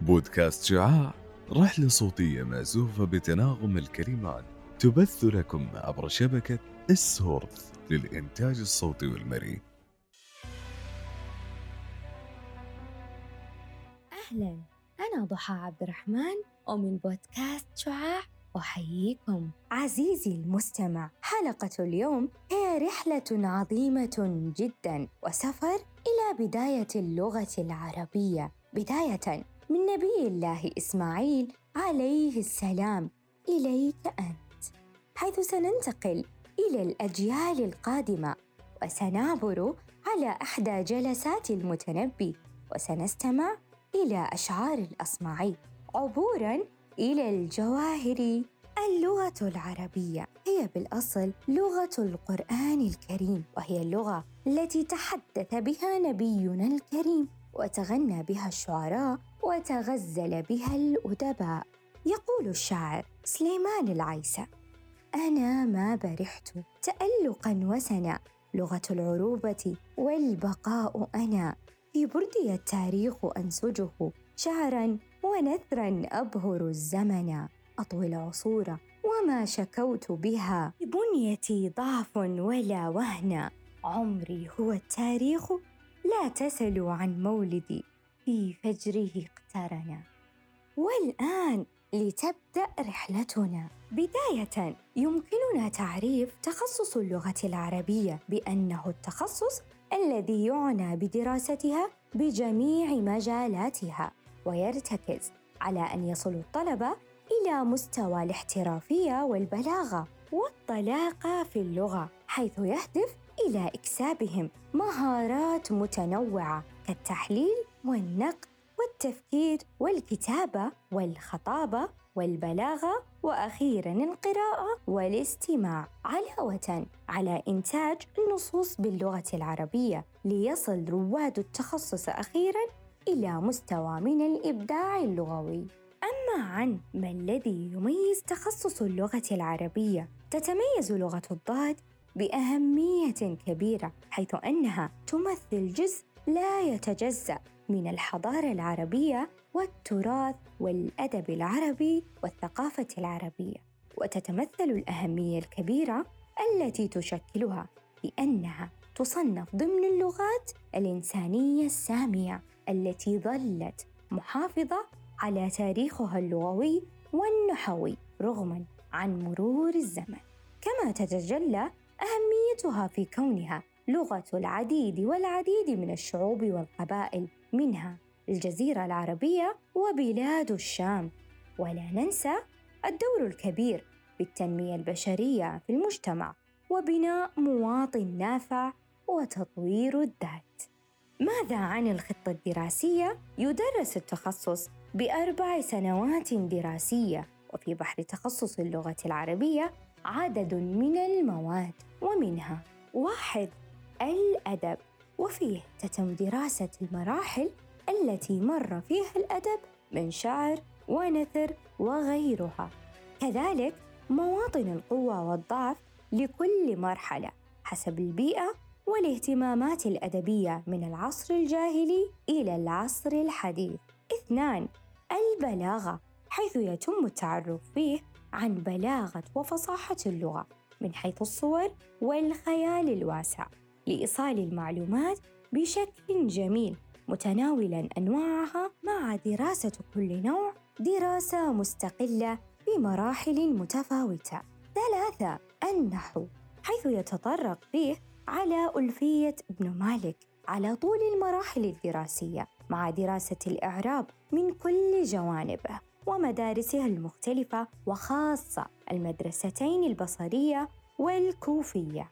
بودكاست شعاع رحلة صوتية مأزوفة بتناغم الكلمات تبث لكم عبر شبكة السورث للإنتاج الصوتي والمرئي. أهلا أنا ضحى عبد الرحمن ومن بودكاست شعاع أحييكم. عزيزي المستمع حلقة اليوم هي رحلة عظيمة جدا وسفر إلى بداية اللغة العربية. بداية من نبي الله إسماعيل عليه السلام. إليك أنت. حيث سننتقل إلى الأجيال القادمة وسنعبر على إحدى جلسات المتنبي وسنستمع إلى أشعار الأصمعي. عبوراً إلى الجواهر اللغة العربية. هي بالأصل لغة القرآن الكريم وهي اللغة التي تحدث بها نبينا الكريم وتغنى بها الشعراء وتغزل بها الأدباء. يقول الشاعر سليمان العيسى أنا ما برحت تألقا وسنا لغة العروبة والبقاء أنا. في بردي التاريخ أنسجه شعرا ونثرا أبهر الزمن. أطوي العصور وما شكوت بها. بنيتي ضعف ولا وهن. عمري هو التاريخ لا تسلوا عن مولدي. في فجره اقترنا. والآن لتبدأ رحلتنا. بداية يمكننا تعريف تخصص اللغة العربية بأنه التخصص الذي يعنى بدراستها بجميع مجالاتها. ويرتكز على أن يصل الطلبة إلى مستوى الاحترافية والبلاغة والطلاقة في اللغة حيث يهدف إلى إكسابهم مهارات متنوعة كالتحليل والنقد والتفكير والكتابة والخطابة والبلاغة وأخيرا القراءة والاستماع. علاوة على إنتاج النصوص باللغة العربية ليصل رواد التخصص أخيرا إلى مستوى من الإبداع اللغوي. أما عن ما الذي يميز تخصص اللغة العربية تتميز لغة الضاد بأهمية كبيرة حيث أنها تمثل جزء لا يتجزأ من الحضارة العربية والتراث والأدب العربي والثقافة العربية. وتتمثل الأهمية الكبيرة التي تشكلها بأنها تصنف ضمن اللغات الإنسانية السامية التي ظلت محافظة على تاريخها اللغوي والنحوي رغما عن مرور الزمن. كما تتجلى أهميتها في كونها لغة العديد والعديد من الشعوب والقبائل منها الجزيرة العربية وبلاد الشام. ولا ننسى الدور الكبير بالتنمية البشرية في المجتمع وبناء مواطن نافع وتطوير الذات. ماذا عن الخطة الدراسية؟ يدرس التخصص بأربع سنوات دراسية وفي بحر تخصص اللغة العربية عدد من المواد ومنها واحد الأدب وفيه تتم دراسة المراحل التي مر فيها الأدب من شعر ونثر وغيرها كذلك مواطن القوة والضعف لكل مرحلة حسب البيئة والاهتمامات الأدبية من العصر الجاهلي إلى العصر الحديث. اثنان البلاغة حيث يتم التعرف فيه عن بلاغة وفصاحة اللغة من حيث الصور والخيال الواسع لإيصال المعلومات بشكل جميل متناولا أنواعها مع دراسة كل نوع دراسة مستقلة بمراحل متفاوتة. ثلاثة النحو حيث يتطرق فيه على ألفية ابن مالك على طول المراحل الدراسية مع دراسة الإعراب من كل جوانبه ومدارسها المختلفة وخاصة المدرستين البصرية والكوفية.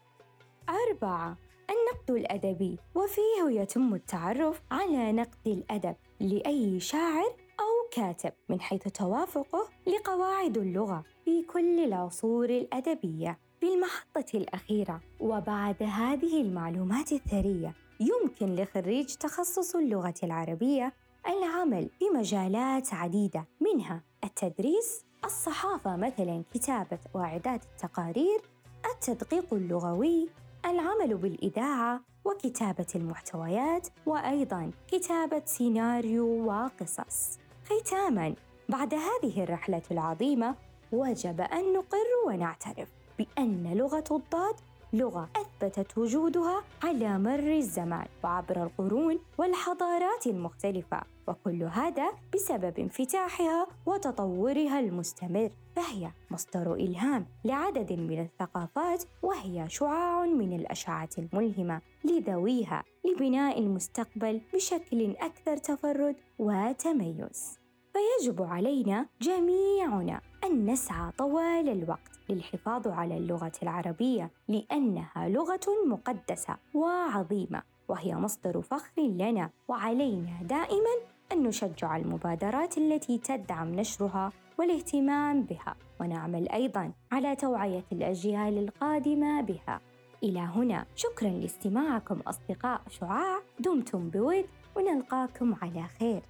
أربعة النقد الأدبي وفيه يتم التعرف على نقد الأدب لأي شاعر أو كاتب من حيث توافقه لقواعد اللغة في كل العصور الأدبية في المحطة الأخيرة وبعد هذه المعلومات الثرية يمكن لخريج تخصص اللغة العربية العمل في مجالات عديدة منها التدريس، الصحافة مثلا كتابة وإعداد التقارير، التدقيق اللغوي، العمل بالإذاعة وكتابة المحتويات وأيضا كتابة سيناريو وقصص. ختاماً بعد هذه الرحلة العظيمة وجب أن نقر ونعترف بأن لغة الضاد لغة أثبتت وجودها على مر الزمان وعبر القرون والحضارات المختلفة وكل هذا بسبب انفتاحها وتطورها المستمر فهي مصدر إلهام لعدد من الثقافات وهي شعاع من الأشعة الملهمة لذويها لبناء المستقبل بشكل أكثر تفرد وتميز. فيجب علينا جميعنا أن نسعى طوال الوقت للحفاظ على اللغة العربية لأنها لغة مقدسة وعظيمة وهي مصدر فخر لنا وعلينا دائما أن نشجع المبادرات التي تدعم نشرها والاهتمام بها ونعمل أيضا على توعية الأجيال القادمة بها. إلى هنا شكرا لاستماعكم أصدقاء شعاع دمتم بود ونلقاكم على خير.